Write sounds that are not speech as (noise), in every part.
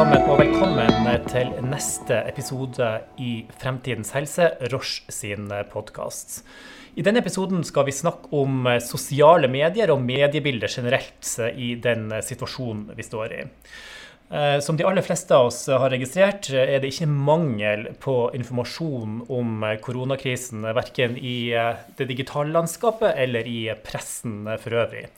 sammen, og velkommen til neste episode i Fremtidens helse, Roche sin podkast. I denne episoden skal vi snakke om sosiale medier og mediebildet generelt i den situasjonen vi står i. Eh, som de aller fleste av oss har registrert, er det ikke mangel på informasjon om koronakrisen, verken i det digitale landskapet eller i pressen for øvrig.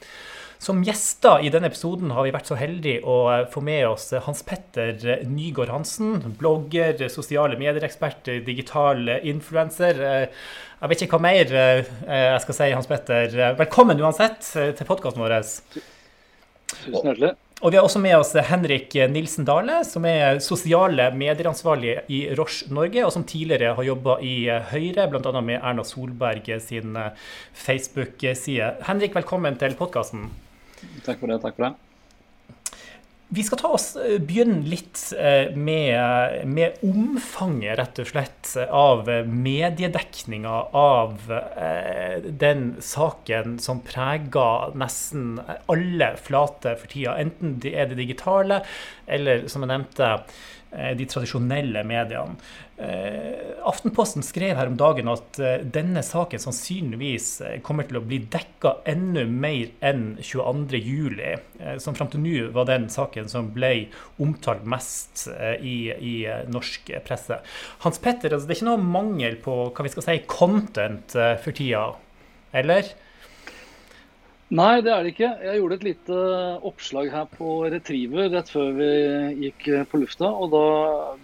Som gjester i denne episoden har vi vært så heldige å eh, få med oss Hans Petter Nygaard Hansen. Blogger, sosiale medier-ekspert, digital influenser. Eh, jeg vet ikke hva mer eh, jeg skal si, Hans Petter. Velkommen uansett til podkasten vår. Tusen hjertelig. Og vi har også med oss Henrik Nilsen Dale, som er sosiale medieransvarlig i Roche Norge, og som tidligere har jobba i Høyre, bl.a. med Erna Solberg sin Facebook-side. Henrik, velkommen til podkasten. Takk for det. Takk for det. Vi skal ta oss, eh, begynne litt eh, med, med, omfanget, rett og slett, av mediedekninga av eh, den saken som preger nesten alle flater for tida. Enten det er det digitale, eller som jeg nevnte, de tradisjonelle mediene. Eh, Aftenposten skrev her om dagen at eh, denne saken sannsynligvis eh, kommer til å bli dekka enda mer enn 22.07, som fram til nå var den saken som ble omtalt mest i, i norsk presse. Hans Petter, altså det er ikke noe mangel på hva vi skal si, content for tida, eller? Nei, det er det ikke. Jeg gjorde et lite oppslag her på Retriever rett før vi gikk på lufta. Og da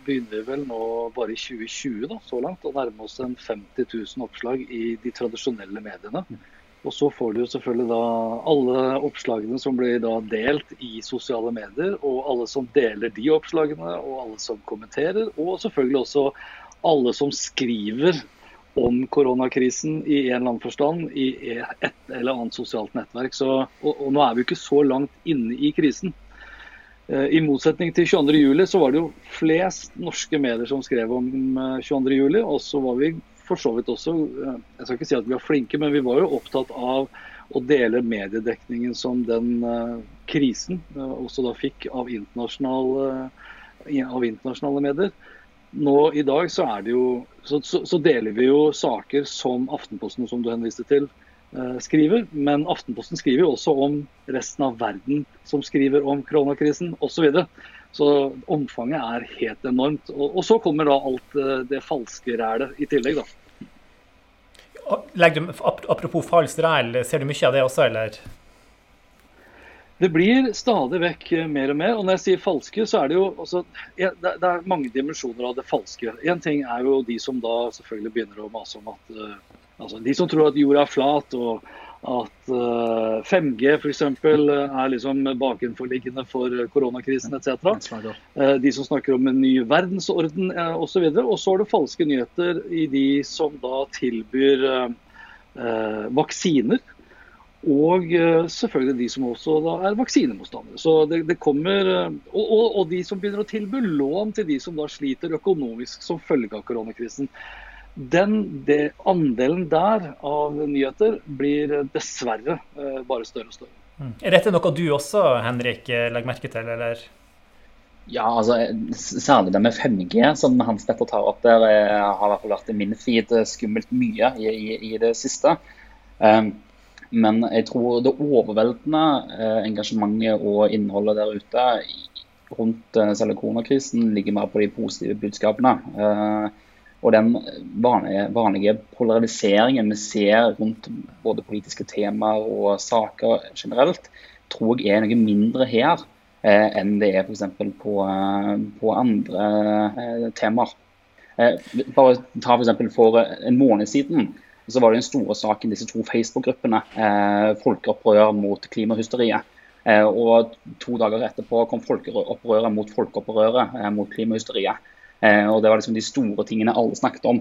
begynner vi vel nå bare i 2020 da, så langt å nærme oss en 50 000 oppslag i de tradisjonelle mediene. Og så får du jo selvfølgelig da alle oppslagene som blir da delt i sosiale medier, og alle som deler de oppslagene, og alle som kommenterer, og selvfølgelig også alle som skriver om koronakrisen i en eller annen forstand i et eller annet sosialt nettverk. Så, og, og, nå er vi ikke så langt inne i krisen. Eh, I motsetning til 22.07 så var det jo flest norske medier som skrev om 22.07. Eh, og så var vi for så vidt også eh, Jeg skal ikke si at vi var flinke, men vi var jo opptatt av å dele mediedekningen som den krisen også da fikk av internasjonale, av internasjonale medier nå i dag så, jo, så, så, så, deler vi jo saker som Aftenposten, som du henviste til, eh, skriver. Men Aftenposten skriver jo også om resten av verden som skriver om koronakrisen osv. Så, videre. så omfanget er helt enormt. Og, og, så kommer da alt eh, det falske rælet i tillegg, da. Apropos falskt ræl, ser du mye av det også, eller? Det blir stadig vekk mer og mer. Og når jeg sier falske, så er det jo også, det, er mange dimensjoner av det falske. Én ting er jo de som da selvfølgelig begynner å mase om at uh, altså De som tror at jorda er flat, og at uh, 5G f.eks. er liksom bakenforliggende for koronakrisen etc. De som snakker om en ny verdensorden osv. Og så er det falske nyheter i de som da tilbyr vaksiner og eh, selvfølgelig de som også er vaksinemotstandere. Så det, det kommer, eh, og, og, og, de som begynner å tilby lån til de som da sliter økonomisk som følge av koronakrisen. Den det, andelen der av nyheter blir dessverre eh, bare større og større. Mm. Er dette noe du også, Henrik, legger merke til, eller? Ja, altså særlig det med 5G, som Hans Petter tar opp der, har i hvert fall vært i min feed skummelt mye i, i, i det siste. Um, men jeg tror det overveldende eh, engasjementet og innholdet der ute rundt eh, selve koronakrisen ligger mer på de positive budskapene. Eh, og den vanlige, vanlige, polariseringen vi ser rundt både politiske temaer og saker generelt, tror jeg er noe mindre her enn det er f.eks. På, på andre temaer. Bare ta f.eks. For, for en måned siden så var det den store saken disse to Facebook-gruppene. Eh, folkeopprør mot klimahysteriet. Eh, og to dager etterpå kom folkeopprøret mot folkeopprøret eh, mot klimahysteriet. Eh, og det var liksom de store tingene alle snakket om,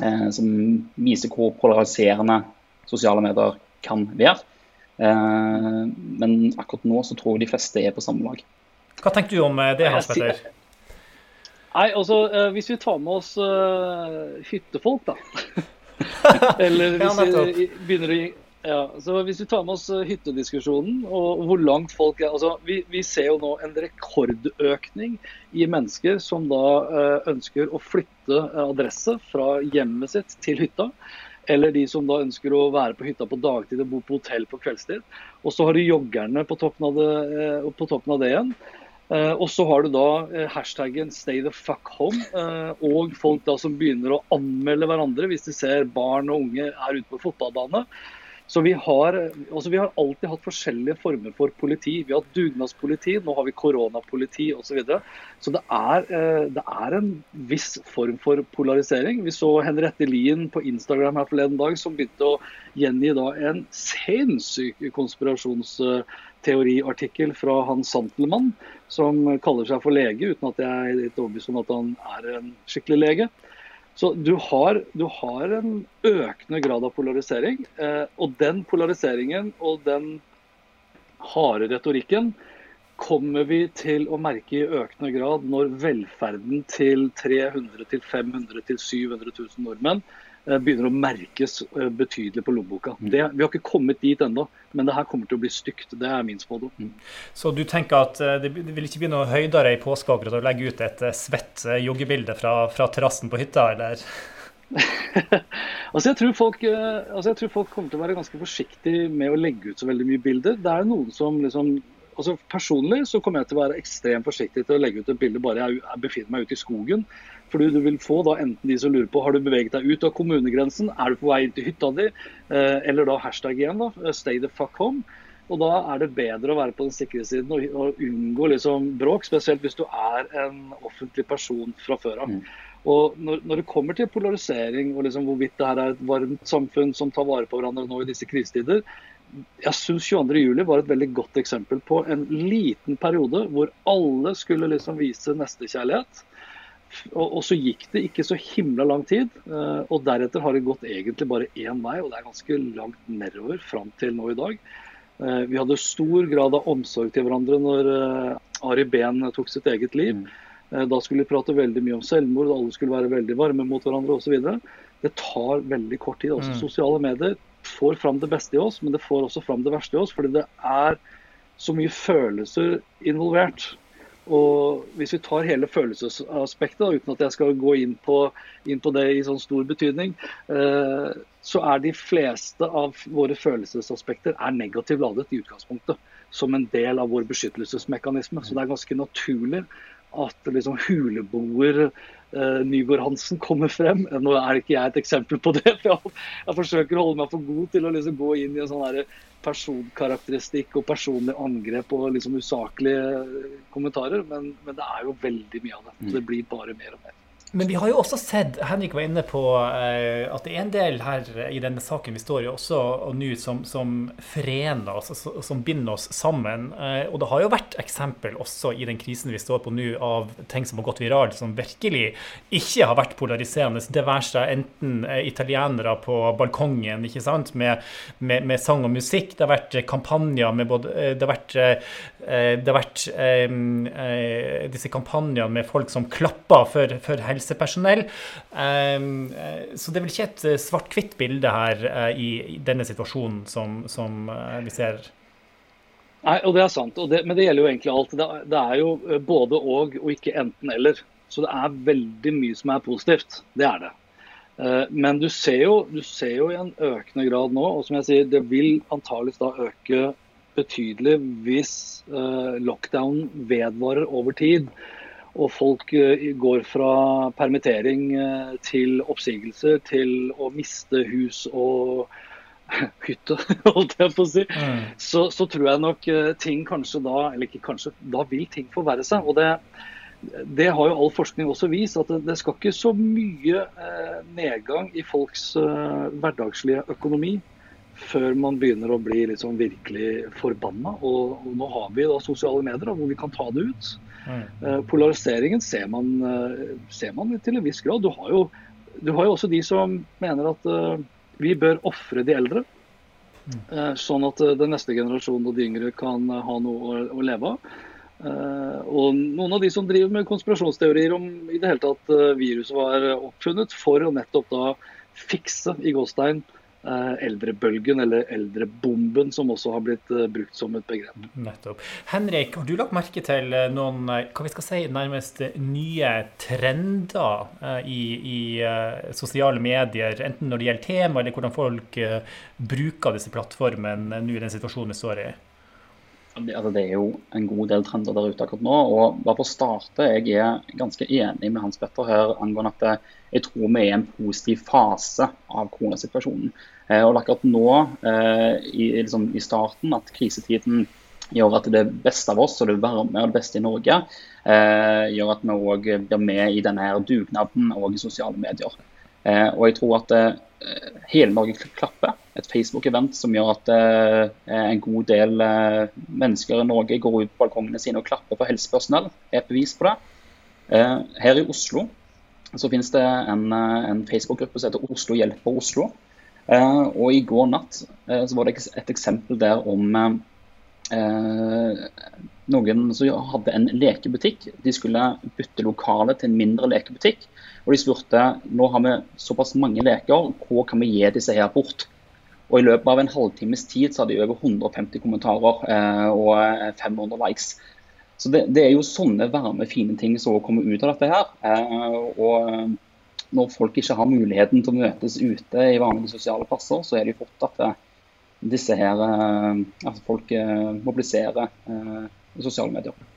eh, som viser hvor polariserende sosiale medier kan være. Eh, men akkurat nå så tror jeg de fleste er på samme lag. Hva tenker du om det, Hans Petter? Nei, altså Hvis vi tar med oss uh, hyttefolk, da. (laughs) Eller hvis vi begynner å Ja, så Hvis vi tar med oss eh, hyttediskusjonen og hvor langt folk er altså vi, vi ser jo nå en rekordøkning i mennesker som da uh, ønsker å flytte adresse fra hjemmet sitt til hytta. Eller de som da ønsker å være på hytta på dagtid og bo på hotell på kveldstid. Og så har du joggerne på toppen av det, på toppen av det igjen. Uh, og så har du da uh, hashtaggen 'stay the fuck home', uh, og folk da som begynner å anmelde hverandre hvis de ser barn og unge er ute på fotballbane. Så vi har, altså vi har, alltid hatt forskjellige former for politi. Vi har hatt dugnadspoliti, nå har vi koronapoliti osv. Så, videre. så det er, eh, det er, en viss form for polarisering. Vi så Henriette Lien på Instagram her forleden dag som begynte å gjengi da en sinnssyk konspirasjonsteoriartikkel fra Hans Santelmann, som kaller seg for lege, uten at jeg er litt overbevist om at han er en skikkelig lege. Så du har, du har, en økende grad av polarisering. Eh, og den polariseringen og den harde retorikken kommer vi til å merke i økende grad når velferden til 300 500 700 000 nordmenn begynner å merkes eh, betydelig på lommeboka. Mm. Det, vi har ikke kommet dit ennå, men det her kommer til å bli stygt. Det er min spådom. Mm. Så du tenker at eh, det vil ikke bli noe høydere i påske akkurat å legge ut et svett joggebilde fra, fra terrassen på hytta, eller? (laughs) altså, jeg folk, altså, jeg tror folk, kommer til å være ganske forsiktige med å legge ut så veldig mye bilder. Det er noen som liksom altså Personlig så kommer jeg til å være ekstremt forsiktig til å legge ut et bilde bare jeg, befinner meg ute i skogen. Fordi du vil få da enten de som lurer på har du beveget deg ut av kommunegrensen, er du på vei inn til hytta di, eh, eller da hashtag igjen, da, eh, stay the fuck home. Og da er det bedre å være på den sikre siden og, og unngå liksom bråk, spesielt hvis du er en offentlig person fra før av. Mm. Og når, når, det kommer til polarisering og liksom hvorvidt det her er et varmt samfunn som tar vare på hverandre nå i disse krisetider, jeg syns 22.07 var et veldig godt eksempel på en liten periode hvor alle skulle liksom vise nestekjærlighet. Og, og, så gikk det ikke så himla lang tid. Uh, og deretter har det gått egentlig bare én vei, og det er ganske langt nedover fram til nå i dag. Uh, vi hadde stor grad av omsorg til hverandre når uh, Ari Behn tok sitt eget liv. Mm. Da skulle vi prate veldig mye om selvmord, alle skulle være veldig varme mot hverandre osv. Det tar veldig kort tid. Også mm. Sosiale medier får fram det beste i oss, men det får også fram det verste i oss. Fordi det er så mye følelser involvert. Og hvis vi tar hele følelsesaspektet, uten at jeg skal gå inn på, inn på det i sånn stor betydning, eh, så er de fleste av våre følelsesaspekter er negativt ladet i utgangspunktet. Som en del av vår beskyttelsesmekanisme. Så det er ganske naturlig at liksom huleboer uh, Nygård Hansen kommer frem. Nå er ikke jeg et eksempel på det, (laughs) for jeg, jeg forsøker å holde meg for god til å liksom gå inn i en sånn personkarakteristikk og personlig angrep og liksom usaklige kommentarer. Men, men, det er jo veldig mye av det. Så det blir bare mer og mer. Men vi har jo også sett, Henrik var inne på eh, at det er en del her i denne saken vi står i også og nå som, som forener oss, som binder oss sammen. Eh, og det har jo vært eksempel også i den krisen vi står på nå av ting som har gått viralt, som virkelig ikke har vært polariserende. Det være seg enten eh, italienere på balkongen ikke sant, med, med, med, sang og musikk, det har vært kampanjer med både Det har vært, det har vært disse kampanjene med folk som klapper for, for helse helsepersonell. Ehm, eh, så det er vel ikke et eh, svart-hvitt bilde her eh, i denne situasjonen som, som vi ser? Nei, og det er sant. Det, men det gjelder jo egentlig alt. Det, er jo både og og ikke enten-eller. Så det er veldig mye som er positivt. Det er det. Men du ser, jo, du ser jo i en økende grad nå, og som jeg sier, det vil antageligvis da øke betydelig hvis lockdown vedvarer over tid og folk eh, går fra permittering eh, til oppsigelser til å miste hus og (laughs) hytte, (laughs) holdt jeg på å si, mm. så, så, tror jeg nok eh, ting kanskje da Eller ikke kanskje, da vil ting forverre seg. og det, det har jo all forskning også vist, at det, skal ikke så mye nedgang i folks hverdagslige økonomi før man begynner å bli liksom virkelig forbanna. Og, og, nå har vi da sosiale medier hvor vi kan ta det ut. Mm. Polariseringen ser man, eh, ser man, til en viss grad. Du har, jo, du har jo også de som mener at uh, vi bør ofre de eldre. Mm. Sånn at den neste generasjonen og de yngre kan ha noe å, å leve av. Og noen av de som driver med konspirasjonsteorier om i det hele tatt viruset var oppfunnet for å nettopp da fikse i Gåstein Eh, eldrebølgen, eller eldrebomben, som også har blitt uh, brukt som et begrep. Nettopp. Henrik, har du lagt merke til eh, noen hva vi skal si, nærmest nye trender i, i sosiale medier, enten når det gjelder tema, eller hvordan folk bruker disse plattformene nå i den situasjonen vi står i? Det, altså, det, er jo en god del trender der ute akkurat nå. og bare for å starte, Jeg er ganske enig med Hans Petter her angående at jeg tror vi er i en positiv fase av koronasituasjonen. Eh, og akkurat nå, eh, i, liksom, i, starten, at krisetiden gjør at det beste av oss og det varme og det beste i Norge eh, gjør at vi òg blir med i denne her dugnaden og i sosiale medier. og jeg tror at hele Norge klapper. Et Facebook-event som gjør at en god del mennesker i Norge går ut på balkongene sine og klapper for helsepersonell. er et bevis på det. her i Oslo så finnes det en, en Facebook-gruppe som heter Oslo hjelper Oslo. Uh, og i går natt uh, så var det et eksempel der om uh, noen som hadde en lekebutikk. De skulle bytte lokale til en mindre lekebutikk. Og de spurte nå har vi såpass mange leker, hva kan vi gi disse her bort? Og I løpet av en halvtimes tid så hadde de over 150 kommentarer og 500 likes. Så det, det, er jo sånne varme, fine ting som kommer ut av dette her. og når folk ikke har muligheten til å møtes ute i vanlige sosiale plasser, så er det jo fort at eh, disse her, eh, at folk eh, mobiliserer sosiale medier.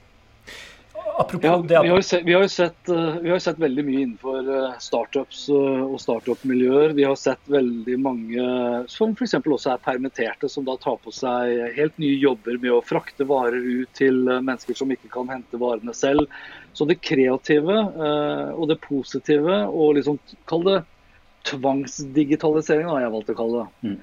Apropos ja, det vi, har sett, vi, har sett, vi, har sett, veldig mye innenfor startups og startup-miljøer. Vi har sett veldig mange som f.eks. også er permitterte, som da tar på seg helt nye jobber med å frakte varer ut til mennesker som ikke kan hente varene selv. Så det kreative eh, og det positive, og liksom kall det tvangsdigitalisering, har jeg valgt å kalle det. Mm.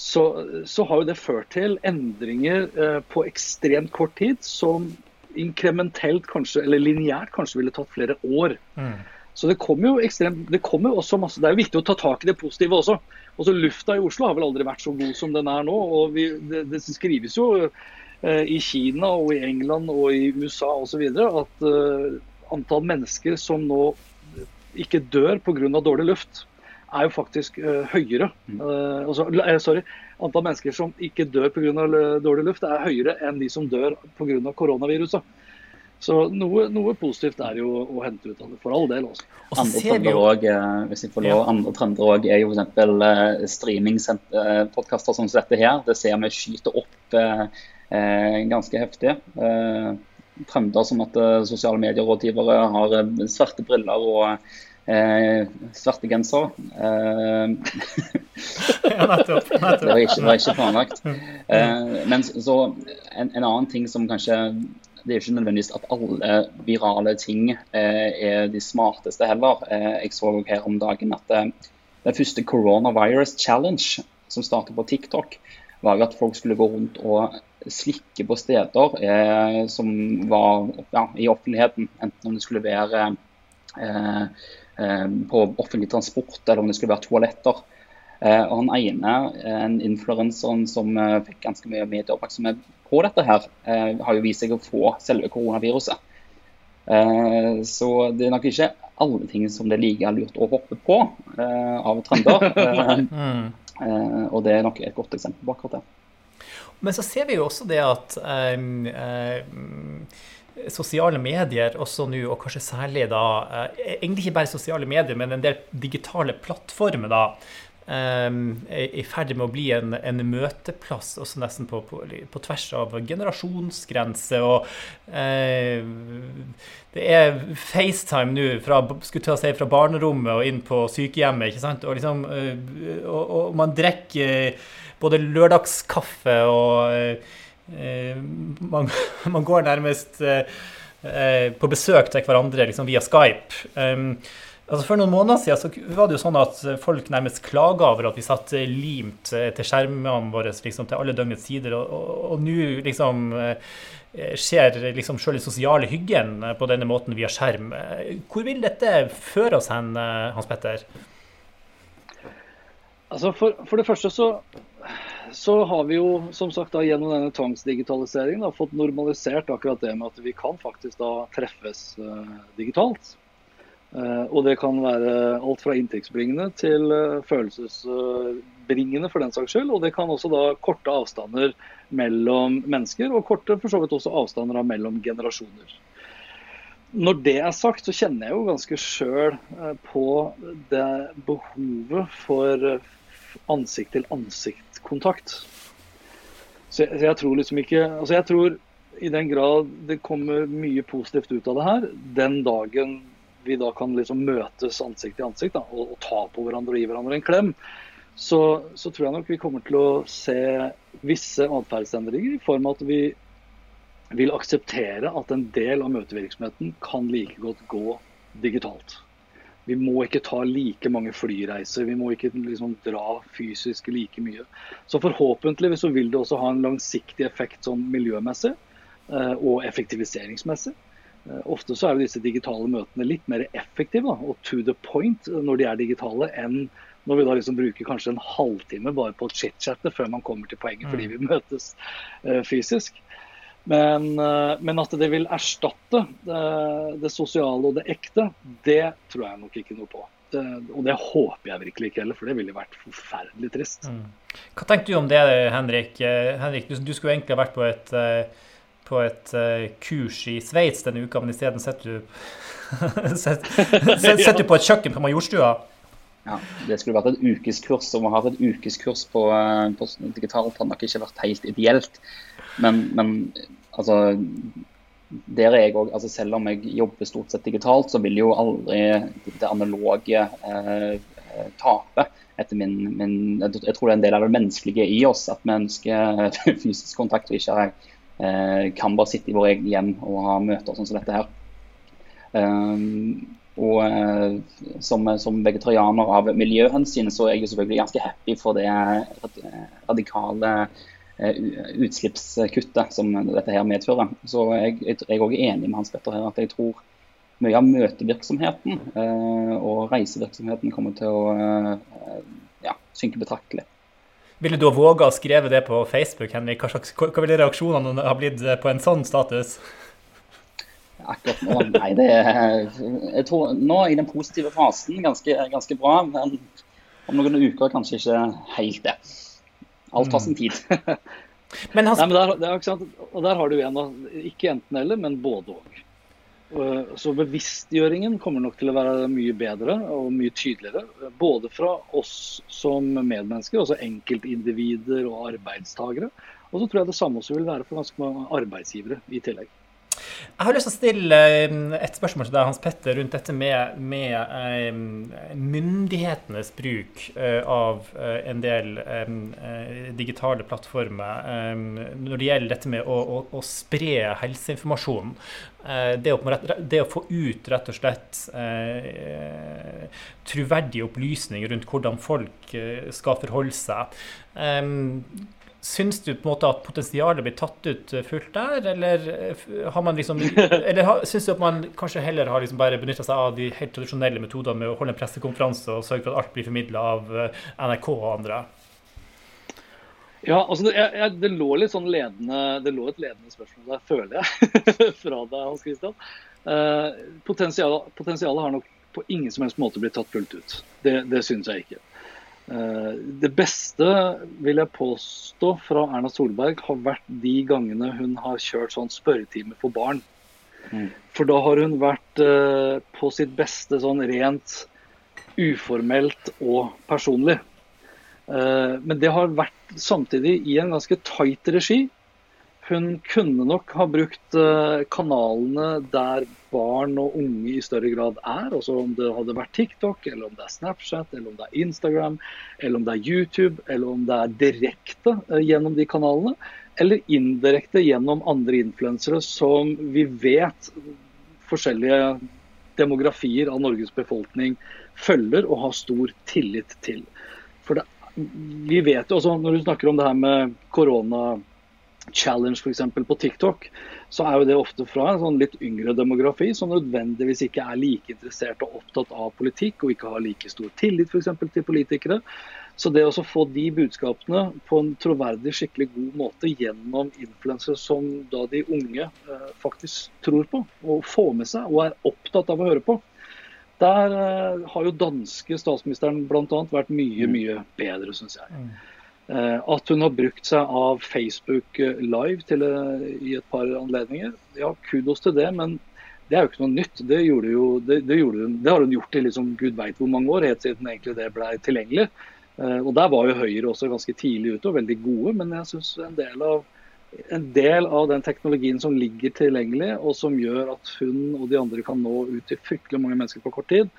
Så, så, har jo det ført til endringer eh, på ekstremt kort tid som inkrementelt kanskje, eller lineært kanskje ville tatt flere år. Mm. Så det kommer jo ekstremt, det kommer også masse, det er jo viktig å ta tak i det positive også. Også Lufta i Oslo har vel aldri vært så god som den er nå. og vi, det, det skrives jo Eh, i Kina og i England og i USA osv. at uh, antall mennesker som nå ikke dør pga. dårlig luft, er jo faktisk uh, høyere. Uh, altså, sorry, Antall mennesker som ikke dør pga. dårlig luft, er høyere enn de som dør pga. koronaviruset. Så noe, noe, positivt er jo å hente ut av det, for all del. også. Andre trender også, hvis jeg får lov, andre trender også, er jo f.eks. streamingpodkaster som dette her. Det ser vi skyter opp Eh, ganske heftig. Eh, trender som at eh, sosiale medierådgivere har svarte briller og Eh, svarte genser. Eh, (laughs) ja, nettopp. nettopp. det, var ikke, var ikke planlagt. Eh, men så en, en, annen ting som kanskje Det er ikke nødvendigvis at alle virale ting eh, er de smarteste heller. jeg så her om dagen at den første coronavirus challenge som startet på TikTok, var at folk skulle gå rundt og slikke på steder eh, som var ja, i offentligheten. Enten om det skulle være eh, eh, på offentlig transport eller om det skulle være toaletter. Eh, og Han ene, en influenseren som eh, fikk ganske mye medieoppmerksomhet på dette, her, eh, har jo vist seg å få selve koronaviruset. så det er nok ikke alle ting som det er like lurt å hoppe på av trender. mm. (laughs) og det er nok et godt eksempel på akkurat det. Men så ser vi jo også det at um, um, sosiale medier også nå, og kanskje særlig da uh, Egentlig ikke bare sosiale medier, men en del digitale plattformer da, um, er i ferd med å bli en, en møteplass også nesten på, på, på tvers av generasjonsgrenser. Og uh, det er FaceTime nå fra, si, fra barnerommet og inn på sykehjemmet. ikke sant? Og, liksom, uh, og, og man drikker både lørdagskaffe og eh, man, (laughs) man, går nærmest eh, på besøk til hverandre liksom via Skype. Altså For noen måneder siden så var det jo sånn at folk nærmest klaga over at vi satt limt til skjermene våre liksom, til alle døgnets sider. Og nå liksom skjer liksom selv den sosiale hyggen på denne måten via skjerm. Hvor vil dette føre oss hen, Hans Petter? Altså for, for, det første så så har vi jo som sagt da, gjennom denne tvangsdigitaliseringen da, fått normalisert akkurat det med at vi kan faktisk da treffes uh, digitalt. Uh, og det kan være alt fra inntektsbringende til uh, følelsesbringende for den saks skyld. Og det kan også da korte avstander mellom mennesker, og korte for så vidt også avstander mellom generasjoner. Når det er sagt, så kjenner jeg jo ganske sjøl på det behovet for ansikt-til-ansikt-kontakt. Så jeg, jeg, tror liksom ikke Altså jeg tror i den grad det kommer mye positivt ut av det her, den dagen vi da kan liksom møtes ansikt til ansikt da, og, og, ta på hverandre og gi hverandre en klem, så, så, tror jeg nok vi kommer til å se visse atferdsendringer i form av at vi vil akseptere at en del av møtevirksomheten kan like godt gå digitalt. Vi må ikke ta like mange flyreiser, vi må ikke liksom dra fysisk like mye. Så forhåpentligvis så vil det også ha en langsiktig effekt sånn miljømessig eh, og effektiviseringsmessig. Eh, ofte så er jo disse digitale møtene litt mer effektive og to the point når de er digitale, enn når vi da liksom bruker kanskje en halvtime bare på å chit-chatte før man kommer til poenget fordi mm. vi møtes fysisk. Men, uh, men, at det vil erstatte det, det, sosiale og det ekte, det tror jeg nok ikke noe på. Det, og det håper jeg virkelig ikke heller, for det ville vært forferdelig trist. Mm. Hva tenker du om det, Henrik? Henrik du, du skulle egentlig ha vært på et på et kurs i Sveits denne uka, men isteden sitter du, (laughs) (laughs) du på et kjøkken på Majorstua. Ja, Det skulle vært et ukeskurs. Om å ha et ukeskurs på, på digitalt hadde nok ikke vært helt ideelt. Men, men altså der er jeg også, altså Selv om jeg jobber stort sett digitalt, så vil jo aldri det analoge eh, tape. etter min, min, Jeg tror det er en del av det menneskelige i oss at vi ønsker (laughs) fysisk kontakt og ikke Eh, kan bare sitte i våre egne hjem og ha møter sånn som dette her. Um, og eh, som, som, vegetarianer av miljøhensyn så er jeg jo selvfølgelig ganske happy for det radikale uh, utslippskuttet som dette her medfører. Så jeg, jeg, jeg er også enig med Hans Petter her at jeg tror mye av møtevirksomheten eh, og reisevirksomheten kommer til å ja, synke betraktelig. Ville du ha våga å skrive det på Facebook, Henrik? Hva, slags, hva ville reaksjonene ha blitt eh, på en sånn status? Akkurat nå, nei, det er Jeg tror nå i den positive fasen ganske, ganske bra, men om noen uker kanskje ikke helt det. Alt har sin tid. (laughs) men, han... nei, men der, der, og der har du en, ikke enten eller, men både òg. Så bevisstgjøringen kommer nok til å være mye bedre og mye tydeligere. Både fra oss som medmennesker, altså enkeltindivider og arbeidstagere. Og så tror jeg det samme også vil være for ganske mange arbeidsgivere i tillegg. Jeg har lyst til å stille eh, et spørsmål til deg, Hans Petter, rundt dette med, med eh, myndighetenes bruk eh, av eh, en del eh, digitale plattformer eh, når det gjelder dette med å, å, å spre helseinformasjon. Det å, det, å, få ut rett og slett troverdige opplysninger rundt hvordan folk skal forholde seg. Syns du på en måte at potensialet blir tatt ut eh, fullt der, eller eh, har man liksom (laughs) Eller syns du at man kanskje heller har liksom bare benytta seg av de helt tradisjonelle metodene med å holde en pressekonferanse og sørge for at alt blir formidla av eh, NRK og andre? Ja, altså det, jeg, det, lå litt sånn ledende Det lå et ledende spørsmål der, føler jeg, (laughs) fra deg, Hans Christian. Uh, potensialet, potensialet har nok på ingen som helst måte blitt tatt fullt ut. Det, det syns jeg ikke. Eh, det beste, vil jeg påstå, fra Erna Solberg har vært de gangene hun har kjørt sånn spørretime for barn. Mm. For da har hun vært eh, på sitt beste sånn rent uformelt og personlig. Eh, men det har vært samtidig i en ganske tight regi. Hun kunne nok ha brukt kanalene der barn og unge i større grad er. Også om det hadde vært TikTok, eller om det er Snapchat, eller om det er Instagram, eller om det er YouTube, eller om det er direkte eh, gjennom de kanalene. Eller indirekte gjennom andre influensere som vi vet forskjellige demografier av Norges befolkning følger og har stor tillit til. For det, vi vet jo også, Når du snakker om det her med korona challenge f.eks. på TikTok, så er jo det ofte fra en sånn litt yngre demografi som nødvendigvis ikke er like interessert og opptatt av politikk, og ikke har like stor tillit f.eks. til politikere. Så det å få de budskapene på en troverdig, skikkelig god måte gjennom influensere som da de unge eh, faktisk tror på og får med seg og er opptatt av å høre på, Der eh, har jo danske statsministeren bl.a. vært mye, mm. mye bedre, syns jeg. Uh, at hun har brukt seg av Facebook Live til, uh, i et par anledninger, ja, kudos til det. Men det er jo ikke noe nytt. Det, jo, det, det, hun, det har hun gjort i liksom, gud veit hvor mange år, helt siden egentlig det ble tilgjengelig. og Der var jo Høyre også ganske tidlig ute og veldig gode, men jeg syns en en del av den teknologien som ligger tilgjengelig, og som gjør at hun og de andre kan nå ut til fryktelig mange mennesker på kort tid,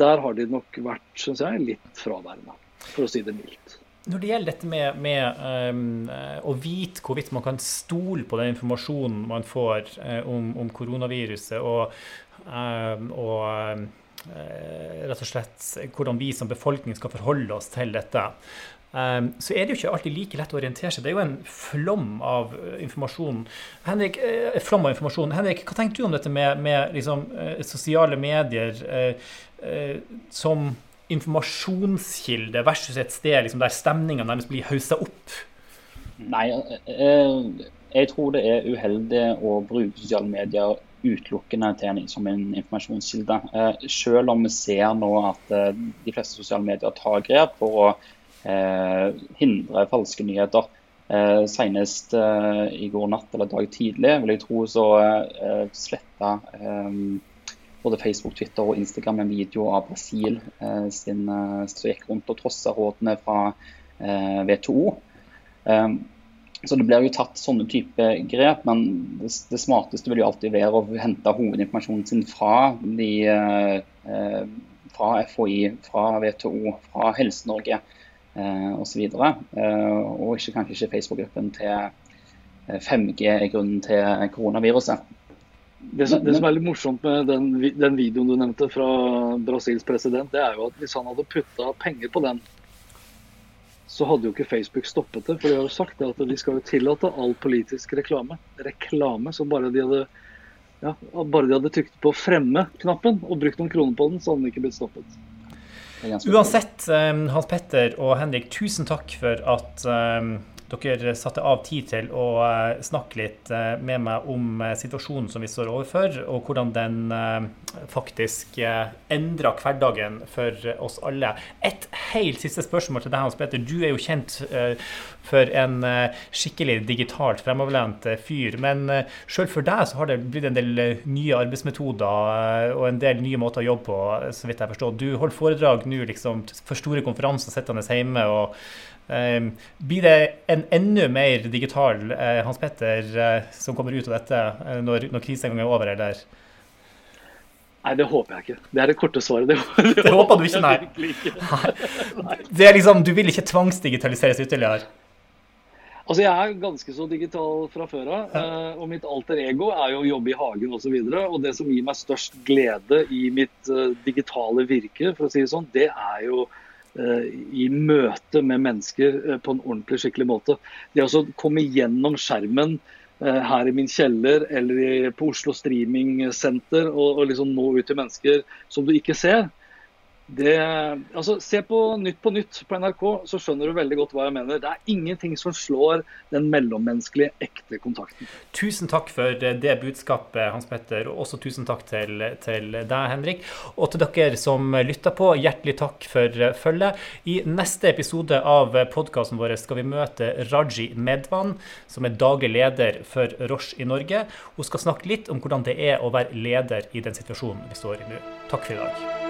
der har de nok vært synes jeg, litt fraværende, for å si det mildt. Når det gjelder dette med, med um, å vite hvorvidt man kan stole på den informasjonen man får uh, om, om, koronaviruset, og, um, og uh, rett og slett hvordan vi som befolkning skal forholde oss til dette, Ehm, så er det jo ikke alltid like lett å orientere seg. Det er jo en flom av eh, informasjon. Henrik, eh, flom av informasjon. Henrik, hva tenker du om dette med, med liksom, eh, sosiale medier som informasjonskilde versus et sted liksom, der stemninga nærmest blir haussa opp? Nei, jeg tror det er uheldig å bruke sosiale medier utelukkende til som en informasjonskilde. Selv om vi ser nå at de fleste sosiale medier tar grep for å Eh, hindre falske nyheter. Eh, senest eh, i går natt eller dag tidlig vil jeg tro så eh, sletta både Facebook, Twitter og Instagram en video av Brasil sin, som gikk rundt og trossa rådene fra WTO. Så det blir jo tatt sånne type grep, men det, det, smarteste vil jo alltid være å hente hovedinformasjonen sin fra, de, fra FHI, fra WTO, fra Helse-Norge eh, osv. Eh, og ikke, kanskje ikke Facebook-gruppen til 5G eh, er grunnen til koronaviruset. Det som, det som, er litt morsomt med den, den, videoen du nevnte fra Brasils president, det er jo at hvis han hadde putta penger på den, så hadde jo ikke Facebook stoppet det. For de har jo sagt at de skal jo tillate all politisk reklame. Reklame. som bare de hadde, ja, bare de hadde trykt på fremme-knappen og brukt noen kroner på den, så hadde den ikke blitt stoppet. Uansett, um, Hans Petter og Henrik, tusen takk for at um, dere satte av tid til å uh, snakke litt uh, med meg om uh, situasjonen som vi står overfor, og hvordan den faktisk endra hverdagen for oss alle. Et helt siste spørsmål til deg, Hans Petter. Du er jo kjent for en skikkelig digitalt fremoverlent fyr. Men sjøl for deg så har det blitt en del nye arbeidsmetoder og en del nye måter å jobbe på, så vidt jeg forstår. Du holder foredrag nå liksom, for store konferanser sittende hjemme. og Ehm, blir det en enda mer digital eh, Hans Petter eh, som kommer ut av dette eh, når, når krisen en gang er over, eller? Nei, det håper jeg ikke. Det er det korte svaret. Det, det, det håper du ikke, nei. nei. Det er liksom, Du vil ikke tvangsdigitaliseres ytterligere? Altså, Jeg er ganske så digital fra før av. Og mitt alter ego er jo å jobbe i hagen osv. Og, så og det som gir meg størst glede i mitt digitale virke, for å si det sånn, det er jo Eh, i møte med mennesker eh, på en ordentlig, skikkelig måte. Det å komme gjennom skjermen eh, her i min kjeller eller på Oslo Streaming Center og, og liksom nå ut til mennesker som du ikke ser, det, altså, se på Nytt på Nytt på NRK, så skjønner du veldig godt hva jeg mener. Det er ingenting som slår den mellommenneskelige, ekte kontakten. Tusen takk for det budskapet, Hans Petter, og også tusen takk til, til deg, Henrik. Og til dere som lytter på, hjertelig takk for følget. I neste episode av podkasten vår skal vi møte Raji Medvan, som er daglig leder for Roche i Norge. Hun skal snakke litt om hvordan det er å være leder i den situasjonen vi står i nå. Takk for i dag.